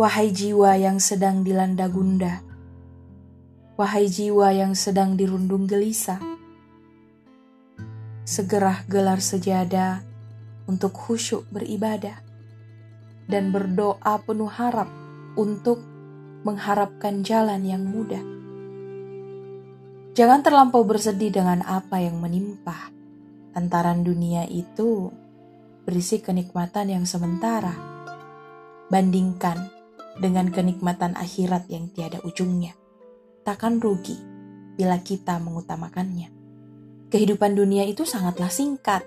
Wahai jiwa yang sedang dilanda gundah, wahai jiwa yang sedang dirundung gelisah, segera gelar sejadah untuk khusyuk beribadah dan berdoa penuh harap untuk mengharapkan jalan yang mudah. Jangan terlampau bersedih dengan apa yang menimpa. Antaran dunia itu berisi kenikmatan yang sementara. Bandingkan dengan kenikmatan akhirat yang tiada ujungnya. Takkan rugi bila kita mengutamakannya. Kehidupan dunia itu sangatlah singkat.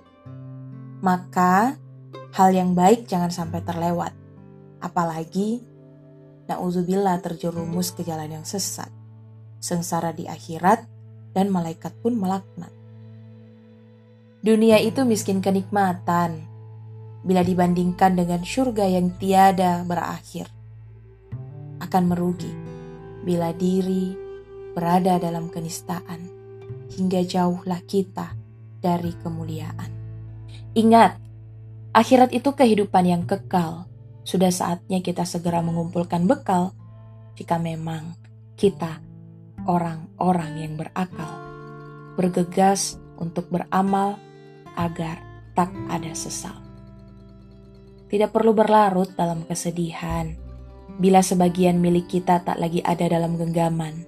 Maka hal yang baik jangan sampai terlewat. Apalagi na'udzubillah terjerumus ke jalan yang sesat. Sengsara di akhirat dan malaikat pun melaknat. Dunia itu miskin kenikmatan bila dibandingkan dengan surga yang tiada berakhir akan merugi bila diri berada dalam kenistaan hingga jauhlah kita dari kemuliaan. Ingat, akhirat itu kehidupan yang kekal. Sudah saatnya kita segera mengumpulkan bekal jika memang kita orang-orang yang berakal, bergegas untuk beramal agar tak ada sesal. Tidak perlu berlarut dalam kesedihan bila sebagian milik kita tak lagi ada dalam genggaman.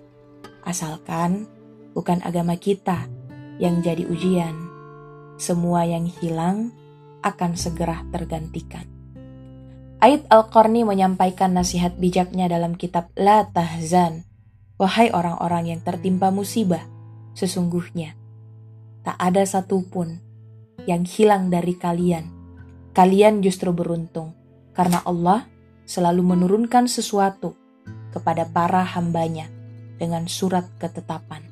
Asalkan bukan agama kita yang jadi ujian. Semua yang hilang akan segera tergantikan. Ait Al-Qarni menyampaikan nasihat bijaknya dalam kitab La Tahzan. Wahai orang-orang yang tertimpa musibah, sesungguhnya tak ada satupun yang hilang dari kalian. Kalian justru beruntung, karena Allah selalu menurunkan sesuatu kepada para hambanya dengan surat ketetapan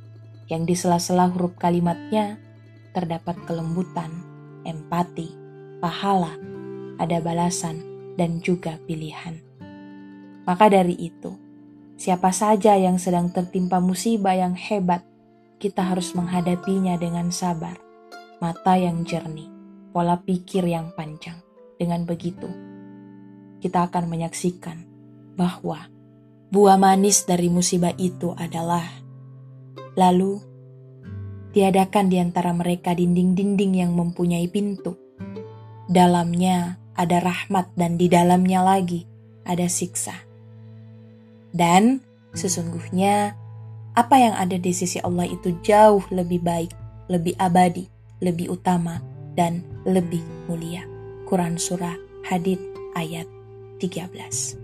yang di sela-sela huruf kalimatnya terdapat kelembutan, empati, pahala, ada balasan, dan juga pilihan. Maka dari itu, siapa saja yang sedang tertimpa musibah yang hebat, kita harus menghadapinya dengan sabar, mata yang jernih, pola pikir yang panjang. Dengan begitu, kita akan menyaksikan bahwa buah manis dari musibah itu adalah lalu tiadakan di antara mereka dinding-dinding yang mempunyai pintu. Dalamnya ada rahmat dan di dalamnya lagi ada siksa. Dan sesungguhnya apa yang ada di sisi Allah itu jauh lebih baik, lebih abadi, lebih utama, dan lebih mulia. Quran Surah Hadid ayat 13.